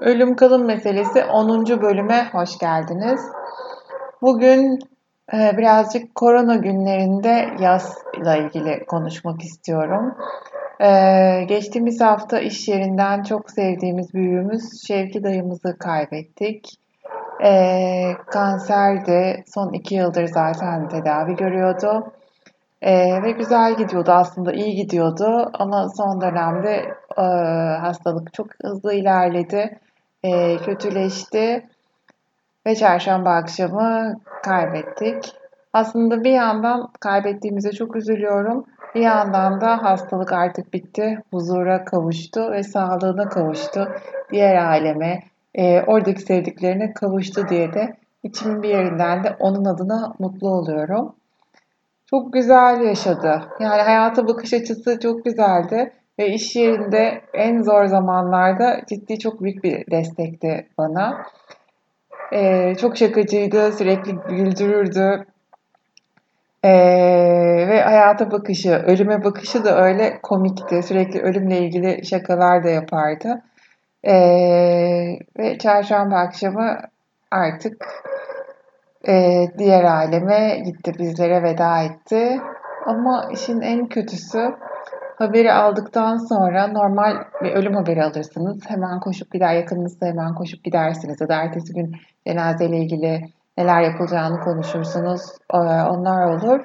Ölüm kalım meselesi 10. bölüme hoş geldiniz. Bugün e, birazcık korona günlerinde yazla ilgili konuşmak istiyorum. E, geçtiğimiz hafta iş yerinden çok sevdiğimiz büyüğümüz Şevki dayımızı kaybettik. E, kanserdi. Son iki yıldır zaten tedavi görüyordu. Ee, ve güzel gidiyordu aslında iyi gidiyordu ama son dönemde e, hastalık çok hızlı ilerledi, e, kötüleşti ve çarşamba akşamı kaybettik. Aslında bir yandan kaybettiğimize çok üzülüyorum. Bir yandan da hastalık artık bitti, huzura kavuştu ve sağlığına kavuştu. Diğer aleme, e, oradaki sevdiklerine kavuştu diye de içimin bir yerinden de onun adına mutlu oluyorum. Çok güzel yaşadı. Yani hayata bakış açısı çok güzeldi. Ve iş yerinde en zor zamanlarda ciddi çok büyük bir destekti bana. Ee, çok şakacıydı, sürekli güldürürdü. Ee, ve hayata bakışı, ölüme bakışı da öyle komikti. Sürekli ölümle ilgili şakalar da yapardı. Ee, ve çarşamba akşamı artık e, diğer aleme gitti, bizlere veda etti. Ama işin en kötüsü haberi aldıktan sonra normal bir ölüm haberi alırsınız. Hemen koşup gider, yakınınızda hemen koşup gidersiniz. Ya da ertesi gün cenazeyle ilgili neler yapılacağını konuşursunuz. Ee, onlar olur.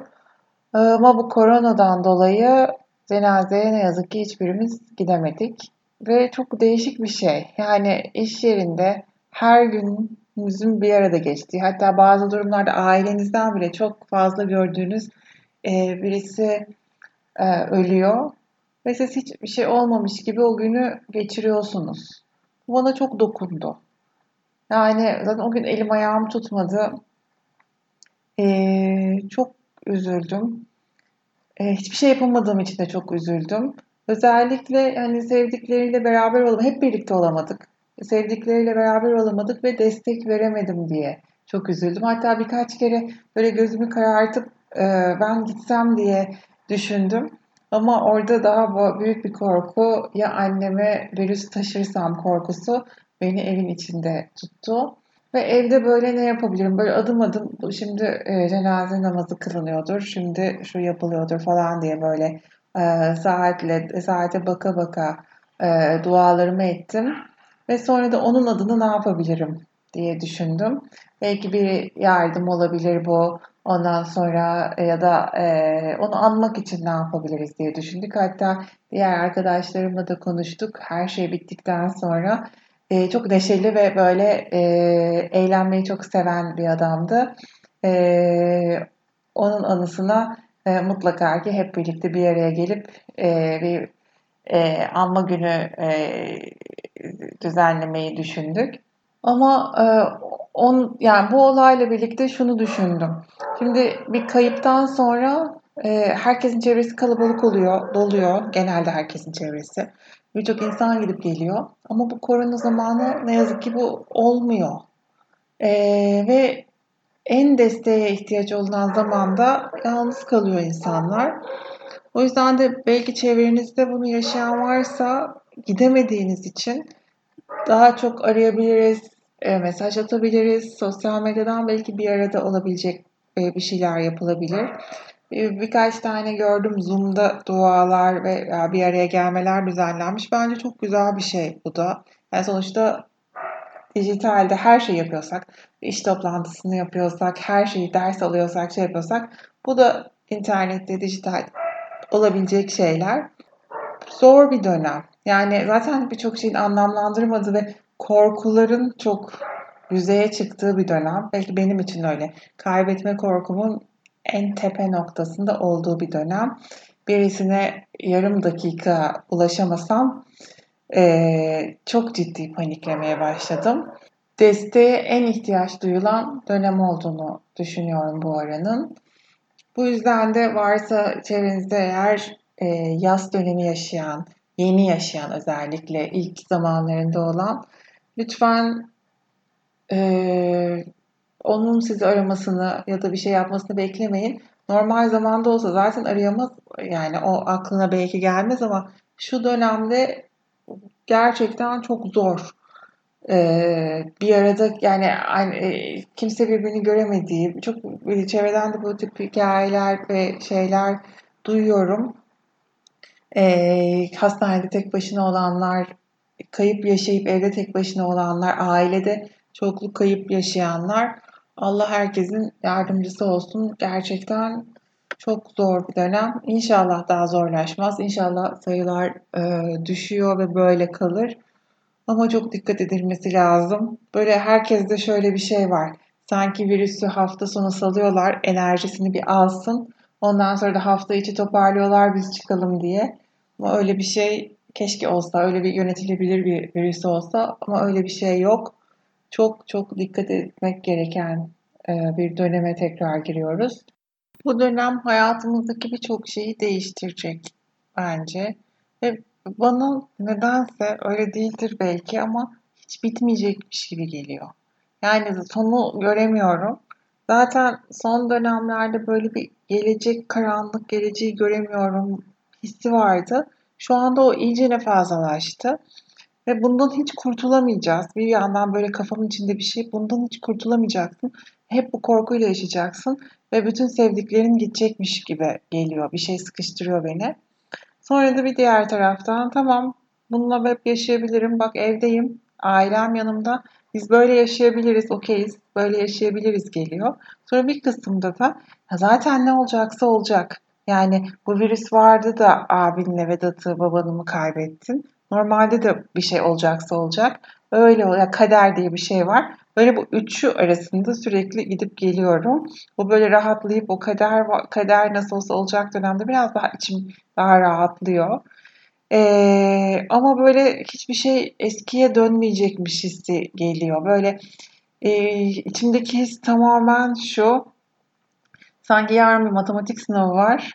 Ama bu koronadan dolayı cenazeye ne yazık ki hiçbirimiz gidemedik. Ve çok değişik bir şey. Yani iş yerinde her gün günümüzün bir arada geçtiği, hatta bazı durumlarda ailenizden bile çok fazla gördüğünüz e, birisi e, ölüyor ve siz hiçbir şey olmamış gibi o günü geçiriyorsunuz. Bu bana çok dokundu. Yani zaten o gün elim ayağım tutmadı. E, çok üzüldüm. E, hiçbir şey yapamadığım için de çok üzüldüm. Özellikle hani sevdikleriyle beraber olalım. Hep birlikte olamadık sevdikleriyle beraber olamadık ve destek veremedim diye çok üzüldüm. Hatta birkaç kere böyle gözümü karartıp e, ben gitsem diye düşündüm. Ama orada daha büyük bir korku ya anneme virüs taşırsam korkusu beni evin içinde tuttu. Ve evde böyle ne yapabilirim? Böyle adım adım şimdi e, cenaze namazı kılınıyordur, şimdi şu yapılıyordur falan diye böyle e, saatle saate baka baka e, dualarımı ettim. Ve sonra da onun adını ne yapabilirim diye düşündüm. Belki bir yardım olabilir bu. Ondan sonra e, ya da e, onu anmak için ne yapabiliriz diye düşündük. Hatta diğer arkadaşlarımla da konuştuk. Her şey bittikten sonra e, çok neşeli ve böyle e, eğlenmeyi çok seven bir adamdı. E, onun anısına e, mutlaka ki hep birlikte bir araya gelip e, bir e, anma günü e, düzenlemeyi düşündük. Ama e, on, yani bu olayla birlikte şunu düşündüm. Şimdi bir kayıptan sonra e, herkesin çevresi kalabalık oluyor, doluyor. Genelde herkesin çevresi. Birçok insan gidip geliyor. Ama bu korona zamanı ne yazık ki bu olmuyor. E, ve en desteğe ihtiyaç olan zamanda yalnız kalıyor insanlar. O yüzden de belki çevrenizde bunu yaşayan varsa gidemediğiniz için daha çok arayabiliriz, e, mesaj atabiliriz. Sosyal medyadan belki bir arada olabilecek e, bir şeyler yapılabilir. E, birkaç tane gördüm Zoom'da dualar ve bir araya gelmeler düzenlenmiş. Bence çok güzel bir şey bu da. Yani sonuçta dijitalde her şey yapıyorsak, iş toplantısını yapıyorsak, her şeyi ders alıyorsak, şey yapıyorsak bu da internette, dijital olabilecek şeyler. Zor bir dönem. Yani zaten birçok şeyin anlamlandırmadığı ve korkuların çok yüzeye çıktığı bir dönem. Belki benim için öyle. Kaybetme korkumun en tepe noktasında olduğu bir dönem. Birisine yarım dakika ulaşamasam e, çok ciddi paniklemeye başladım. Desteğe en ihtiyaç duyulan dönem olduğunu düşünüyorum bu aranın. Bu yüzden de varsa çevrenizde eğer e, yaz dönemi yaşayan, yeni yaşayan özellikle ilk zamanlarında olan lütfen e, onun sizi aramasını ya da bir şey yapmasını beklemeyin. Normal zamanda olsa zaten arayamaz yani o aklına belki gelmez ama şu dönemde gerçekten çok zor. Ee, bir arada yani e, kimse birbirini göremediği, çok çevreden de bu tip hikayeler ve şeyler duyuyorum. Ee, hastanede tek başına olanlar, kayıp yaşayıp evde tek başına olanlar, ailede çoklu kayıp yaşayanlar. Allah herkesin yardımcısı olsun. Gerçekten çok zor bir dönem. İnşallah daha zorlaşmaz. İnşallah sayılar e, düşüyor ve böyle kalır. Ama çok dikkat edilmesi lazım. Böyle herkeste şöyle bir şey var. Sanki virüsü hafta sonu salıyorlar, enerjisini bir alsın. Ondan sonra da hafta içi toparlıyorlar biz çıkalım diye. Ama öyle bir şey keşke olsa, öyle bir yönetilebilir bir virüs olsa ama öyle bir şey yok. Çok çok dikkat etmek gereken e, bir döneme tekrar giriyoruz. Bu dönem hayatımızdaki birçok şeyi değiştirecek bence. Ve bana nedense öyle değildir belki ama hiç bitmeyecekmiş gibi geliyor. Yani sonu göremiyorum. Zaten son dönemlerde böyle bir gelecek, karanlık geleceği göremiyorum hissi vardı. Şu anda o iyicene fazlalaştı. Ve bundan hiç kurtulamayacağız. Bir yandan böyle kafamın içinde bir şey, bundan hiç kurtulamayacaksın. Hep bu korkuyla yaşayacaksın. Ve bütün sevdiklerin gidecekmiş gibi geliyor. Bir şey sıkıştırıyor beni. Sonra da bir diğer taraftan tamam bununla hep yaşayabilirim. Bak evdeyim, ailem yanımda. Biz böyle yaşayabiliriz, okeyiz, böyle yaşayabiliriz geliyor. Sonra bir kısımda da zaten ne olacaksa olacak. Yani bu virüs vardı da abinle Vedat'ı, babanı mı kaybettin? Normalde de bir şey olacaksa olacak. Öyle ya kader diye bir şey var. Böyle bu üçü arasında sürekli gidip geliyorum. Bu böyle rahatlayıp o kader kader nasıl olsa olacak dönemde biraz daha içim daha rahatlıyor. Ee, ama böyle hiçbir şey eskiye dönmeyecekmiş hissi geliyor. Böyle e, içimdeki his tamamen şu. Sanki yarın bir matematik sınavı var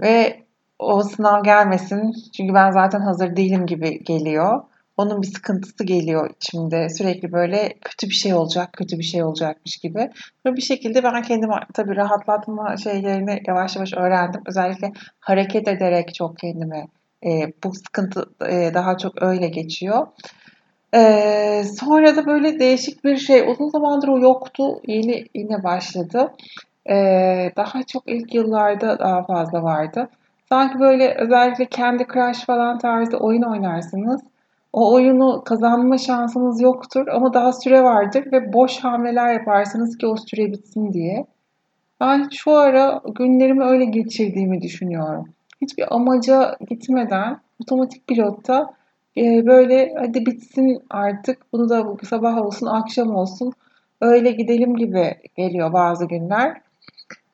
ve o sınav gelmesin çünkü ben zaten hazır değilim gibi geliyor. Onun bir sıkıntısı geliyor içimde. Sürekli böyle kötü bir şey olacak, kötü bir şey olacakmış gibi. Böyle bir şekilde ben kendimi tabii rahatlatma şeylerini yavaş yavaş öğrendim. Özellikle hareket ederek çok kendimi e, bu sıkıntı e, daha çok öyle geçiyor. E, sonra da böyle değişik bir şey. Uzun zamandır o yoktu. Yeni yine başladı. E, daha çok ilk yıllarda daha fazla vardı. Sanki böyle özellikle kendi Crush falan tarzı oyun oynarsınız. O oyunu kazanma şansınız yoktur ama daha süre vardır ve boş hamleler yaparsınız ki o süre bitsin diye. Ben şu ara günlerimi öyle geçirdiğimi düşünüyorum. Hiçbir amaca gitmeden otomatik pilotta e, böyle hadi bitsin artık bunu da sabah olsun akşam olsun öyle gidelim gibi geliyor bazı günler.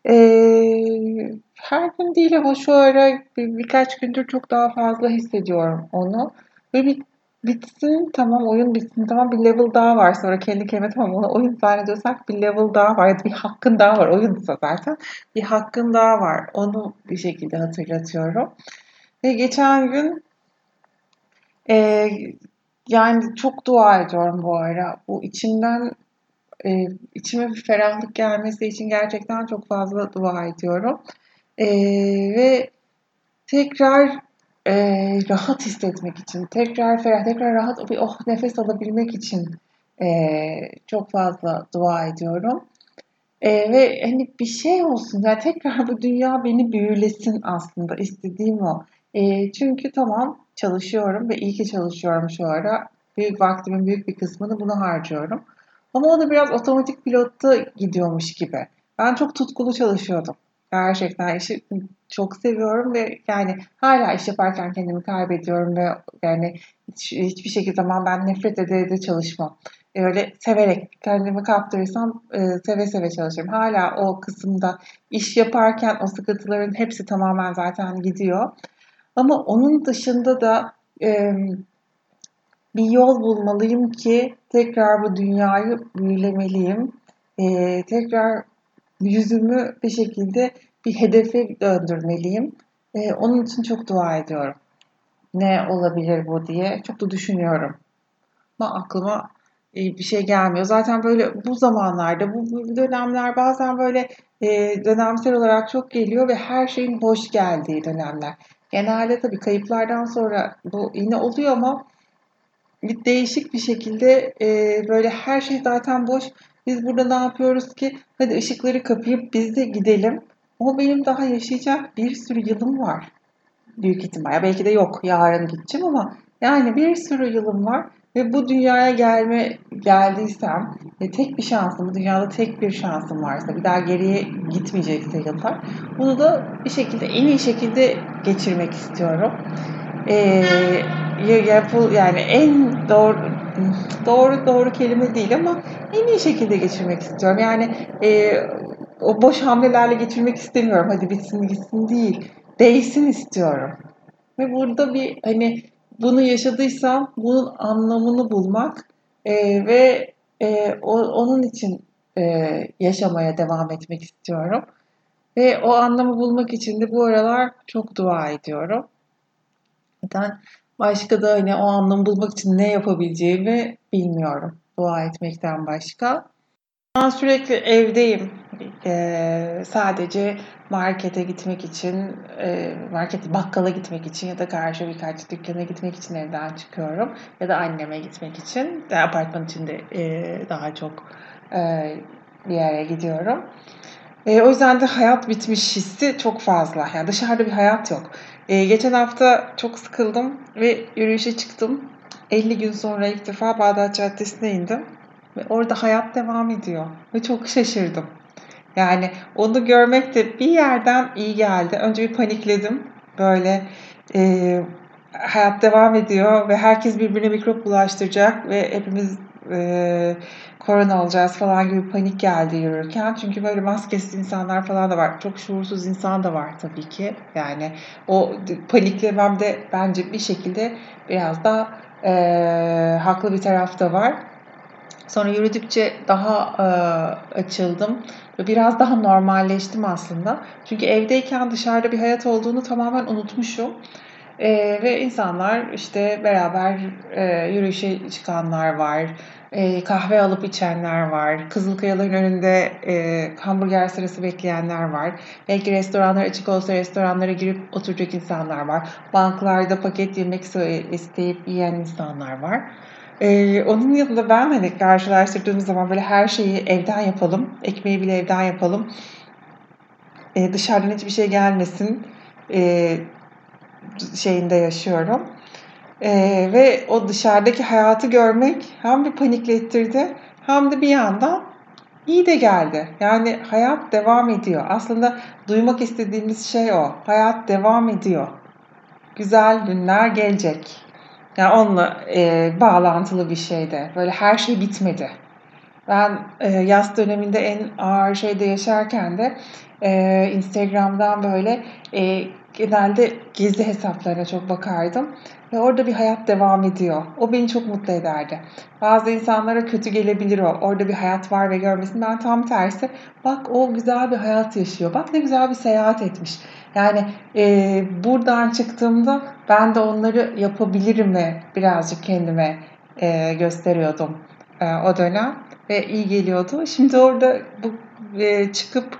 Ee, her gün değil ama şu ara bir, birkaç gündür çok daha fazla hissediyorum onu. Böyle bir bitsin tamam oyun bitsin. Tamam bir level daha var sonra kendi kendime tamam onu oyun zannediyorsak bir level daha var. Ya bir hakkın daha var. Oyunsa zaten bir hakkın daha var. Onu bir şekilde hatırlatıyorum. Ve geçen gün e, yani çok dua ediyorum bu ara. Bu içimden e, içime bir ferahlık gelmesi için gerçekten çok fazla dua ediyorum. E, ve tekrar e, rahat hissetmek için, tekrar ferah, tekrar rahat bir oh nefes alabilmek için e, çok fazla dua ediyorum. E, ve hani bir şey olsun, yani tekrar bu dünya beni büyülesin aslında istediğim o. E, çünkü tamam çalışıyorum ve iyi ki çalışıyorum şu ara. Büyük vaktimin büyük bir kısmını buna harcıyorum. Ama o da biraz otomatik pilotta gidiyormuş gibi. Ben çok tutkulu çalışıyordum. Gerçekten işi çok seviyorum ve yani hala iş yaparken kendimi kaybediyorum ve yani hiç, hiçbir şekilde zaman ben nefret ede ede çalışmam. E, öyle severek kendimi kaptırırsam e, seve seve çalışırım. Hala o kısımda iş yaparken o sıkıntıların hepsi tamamen zaten gidiyor. Ama onun dışında da e, bir yol bulmalıyım ki tekrar bu dünyayı büyülemeliyim. Ee, tekrar yüzümü bir şekilde bir hedefe döndürmeliyim. Ee, onun için çok dua ediyorum. Ne olabilir bu diye çok da düşünüyorum. Ama aklıma e, bir şey gelmiyor. Zaten böyle bu zamanlarda, bu, dönemler bazen böyle e, dönemsel olarak çok geliyor ve her şeyin hoş geldiği dönemler. Genelde tabii kayıplardan sonra bu yine oluyor ama bir değişik bir şekilde e, böyle her şey zaten boş. Biz burada ne yapıyoruz ki? Hadi ışıkları kapayıp biz de gidelim. Ama benim daha yaşayacak bir sürü yılım var. Büyük ihtimal. Ya belki de yok. Yarın gideceğim ama yani bir sürü yılım var. Ve bu dünyaya gelme geldiysem ve tek bir şansım, dünyada tek bir şansım varsa bir daha geriye gitmeyecekse yıllar bunu da bir şekilde en iyi şekilde geçirmek istiyorum. Ee, yapıl yani en doğru doğru doğru kelime değil ama en iyi şekilde geçirmek istiyorum. Yani e, o boş hamlelerle geçirmek istemiyorum. Hadi bitsin gitsin değil. Değsin istiyorum. Ve burada bir hani bunu yaşadıysam bunun anlamını bulmak e, ve e, o, onun için e, yaşamaya devam etmek istiyorum. Ve o anlamı bulmak için de bu aralar çok dua ediyorum. Zaten başka da hani o anlamı bulmak için ne yapabileceğimi bilmiyorum dua etmekten başka. Ben sürekli evdeyim. Ee, sadece markete gitmek için, e, market bakkala gitmek için ya da karşı birkaç dükkana gitmek için evden çıkıyorum. Ya da anneme gitmek için. De, apartman içinde e, daha çok e, bir yere gidiyorum. E, o yüzden de hayat bitmiş hissi çok fazla. Yani dışarıda bir hayat yok. E, geçen hafta çok sıkıldım ve yürüyüşe çıktım. 50 gün sonra ilk defa Bağdat Caddesi'ne indim. Ve orada hayat devam ediyor. Ve çok şaşırdım. Yani onu görmek de bir yerden iyi geldi. Önce bir panikledim. Böyle e, hayat devam ediyor ve herkes birbirine mikrop bulaştıracak ve hepimiz e, korona olacağız falan gibi panik geldi yürürken. Çünkü böyle maskesiz insanlar falan da var. Çok şuursuz insan da var tabii ki. Yani o paniklemem de bence bir şekilde biraz da e, haklı bir taraf da var. Sonra yürüdükçe daha e, açıldım ve biraz daha normalleştim aslında. Çünkü evdeyken dışarıda bir hayat olduğunu tamamen unutmuşum. E, ve insanlar işte beraber e, yürüyüşe çıkanlar var, e, kahve alıp içenler var, Kızılkayaların önünde e, hamburger sırası bekleyenler var. Belki restoranlar açık olsa restoranlara girip oturacak insanlar var. Banklarda paket yemek isteyip yiyen insanlar var. Ee, onun yanında ben hani karşılaştırdığımız zaman böyle her şeyi evden yapalım. Ekmeği bile evden yapalım. Ee, dışarıdan hiçbir şey gelmesin e, şeyinde yaşıyorum. Ee, ve o dışarıdaki hayatı görmek hem bir paniklettirdi hem de bir yandan iyi de geldi. Yani hayat devam ediyor. Aslında duymak istediğimiz şey o. Hayat devam ediyor. Güzel günler gelecek. Yani onunla e, bağlantılı bir şeydi. Böyle her şey bitmedi. Ben e, yaz döneminde en ağır şeyde yaşarken de e, Instagram'dan böyle e, genelde gizli hesaplarına çok bakardım. Ve orada bir hayat devam ediyor. O beni çok mutlu ederdi. Bazı insanlara kötü gelebilir o. Orada bir hayat var ve görmesin. Ben tam tersi. Bak o güzel bir hayat yaşıyor. Bak ne güzel bir seyahat etmiş. Yani e, buradan çıktığımda ben de onları yapabilirim mi birazcık kendime e, gösteriyordum e, o dönem. Ve iyi geliyordu. Şimdi orada bu e, çıkıp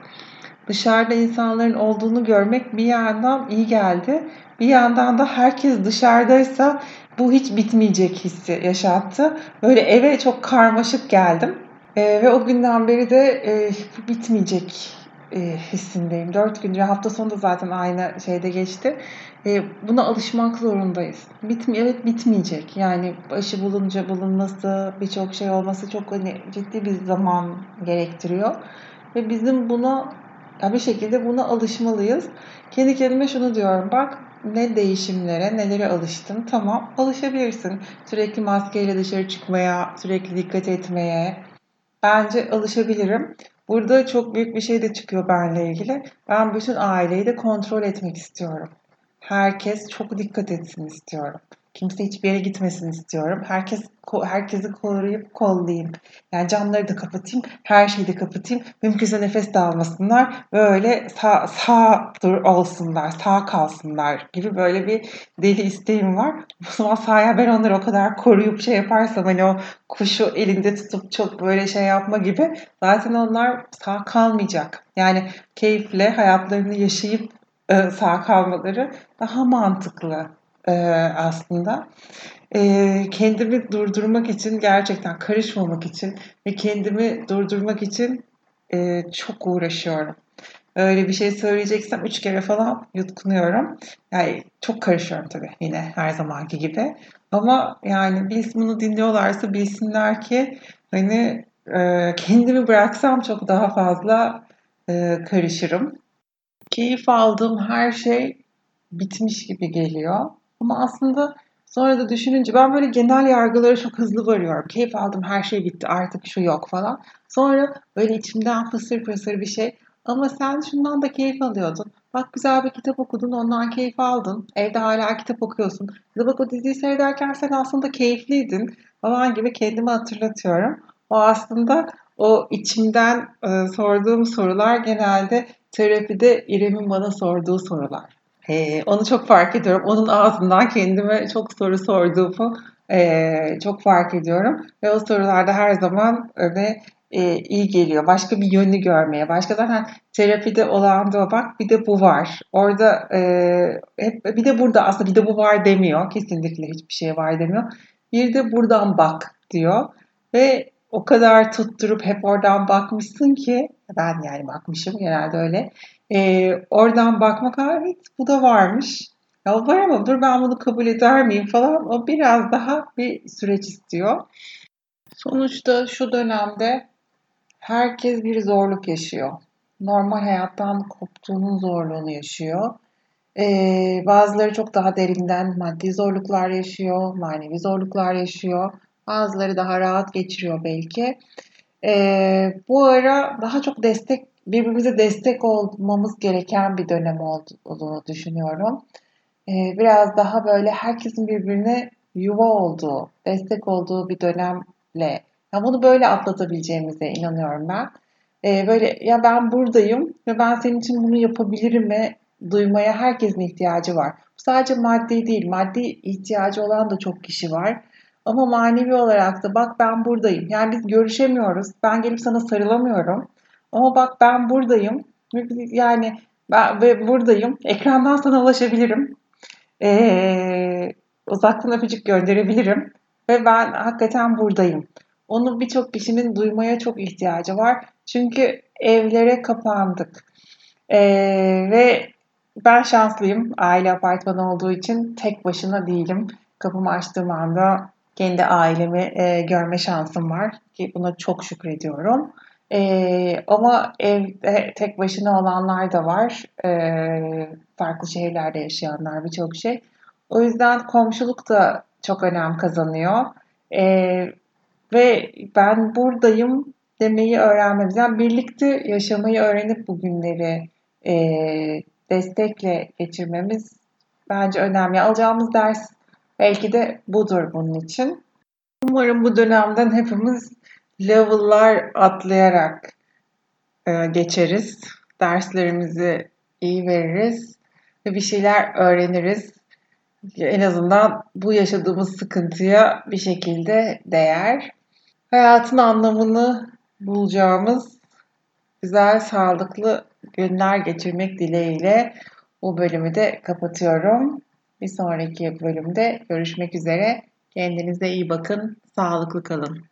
dışarıda insanların olduğunu görmek bir yandan iyi geldi. Bir yandan da herkes dışarıdaysa bu hiç bitmeyecek hissi yaşattı. Böyle eve çok karmaşık geldim. E, ve o günden beri de e, bitmeyecek e, hissindeyim. Dört gündür hafta sonu da zaten aynı şeyde geçti. E, buna alışmak zorundayız. Bitmi evet bitmeyecek. Yani başı bulunca bulunması, birçok şey olması çok hani ciddi bir zaman gerektiriyor. Ve bizim buna ya bir şekilde buna alışmalıyız. Kendi kendime şunu diyorum. Bak ne değişimlere, nelere alıştın. Tamam alışabilirsin. Sürekli maskeyle dışarı çıkmaya, sürekli dikkat etmeye. Bence alışabilirim. Burada çok büyük bir şey de çıkıyor benle ilgili. Ben bütün aileyi de kontrol etmek istiyorum. Herkes çok dikkat etsin istiyorum. Kimse hiçbir yere gitmesin istiyorum. Herkes herkesi koruyup kollayayım. Yani camları da kapatayım, her şeyi de kapatayım. Mümkünse nefes de almasınlar. Böyle sağ, sağ dur olsunlar, sağ kalsınlar gibi böyle bir deli isteğim var. Bu zaman sahaya ben onları o kadar koruyup şey yaparsam hani o kuşu elinde tutup çok böyle şey yapma gibi zaten onlar sağ kalmayacak. Yani keyifle hayatlarını yaşayıp e, sağ kalmaları daha mantıklı e, aslında. e, kendimi durdurmak için gerçekten karışmamak için ve kendimi durdurmak için e, çok uğraşıyorum. Öyle bir şey söyleyeceksem üç kere falan yutkunuyorum. Yani çok karışıyorum tabii yine her zamanki gibi. Ama yani biz bunu dinliyorlarsa bilsinler ki hani kendimi bıraksam çok daha fazla karışırım. Keyif aldığım her şey bitmiş gibi geliyor. Ama aslında sonra da düşününce ben böyle genel yargılara çok hızlı varıyorum. Keyif aldım her şey bitti artık şu yok falan. Sonra böyle içimden fısır fısır bir şey. Ama sen şundan da keyif alıyordun. Bak güzel bir kitap okudun ondan keyif aldın. Evde hala kitap okuyorsun. Ya da bak o diziyi seyrederken sen aslında keyifliydin falan gibi kendimi hatırlatıyorum. O aslında o içimden e, sorduğum sorular genelde terapide İrem'in bana sorduğu sorular. Ee, onu çok fark ediyorum. Onun ağzından kendime çok soru sorduğumu e, çok fark ediyorum. Ve o sorularda her zaman öyle e, iyi geliyor. Başka bir yönünü görmeye. Başka zaten terapide olan da bak bir de bu var. Orada e, hep bir de burada aslında bir de bu var demiyor. Kesinlikle hiçbir şey var demiyor. Bir de buradan bak diyor. Ve o kadar tutturup hep oradan bakmışsın ki ben yani bakmışım genelde öyle. E, oradan bakmak evet bu da varmış. Ya var ama dur ben bunu kabul eder miyim falan. O biraz daha bir süreç istiyor. Sonuçta şu dönemde herkes bir zorluk yaşıyor. Normal hayattan koptuğunun zorluğunu yaşıyor. Ee, bazıları çok daha derinden maddi zorluklar yaşıyor, manevi zorluklar yaşıyor. Bazıları daha rahat geçiriyor belki. Ee, bu ara daha çok destek, birbirimize destek olmamız gereken bir dönem olduğunu düşünüyorum. Ee, biraz daha böyle herkesin birbirine yuva olduğu, destek olduğu bir dönemle, ya bunu böyle atlatabileceğimize inanıyorum ben. Ee, böyle ya ben buradayım ve ben senin için bunu yapabilirim ve duymaya herkesin ihtiyacı var. Sadece maddi değil, maddi ihtiyacı olan da çok kişi var. Ama manevi olarak da bak ben buradayım. Yani biz görüşemiyoruz. Ben gelip sana sarılamıyorum. Ama bak ben buradayım. Yani ben ve buradayım. Ekrandan sana ulaşabilirim. Ee, uzaktan öpücük gönderebilirim. Ve ben hakikaten buradayım. Onu birçok kişinin duymaya çok ihtiyacı var. Çünkü evlere kapandık. Ee, ve ben şanslıyım. Aile apartmanı olduğu için tek başına değilim. Kapımı açtığım anda kendi ailemi e, görme şansım var ki buna çok şükrediyorum. E, ama evde tek başına olanlar da var. E, farklı şehirlerde yaşayanlar birçok şey. O yüzden komşuluk da çok önem kazanıyor. E, ve ben buradayım demeyi öğrenmemiz. Yani birlikte yaşamayı öğrenip bugünleri e, destekle geçirmemiz bence önemli. Alacağımız ders Belki de budur bunun için. Umarım bu dönemden hepimiz level'lar atlayarak e, geçeriz. Derslerimizi iyi veririz ve bir şeyler öğreniriz. En azından bu yaşadığımız sıkıntıya bir şekilde değer. Hayatın anlamını bulacağımız güzel, sağlıklı günler geçirmek dileğiyle bu bölümü de kapatıyorum. Bir sonraki bölümde görüşmek üzere. Kendinize iyi bakın, sağlıklı kalın.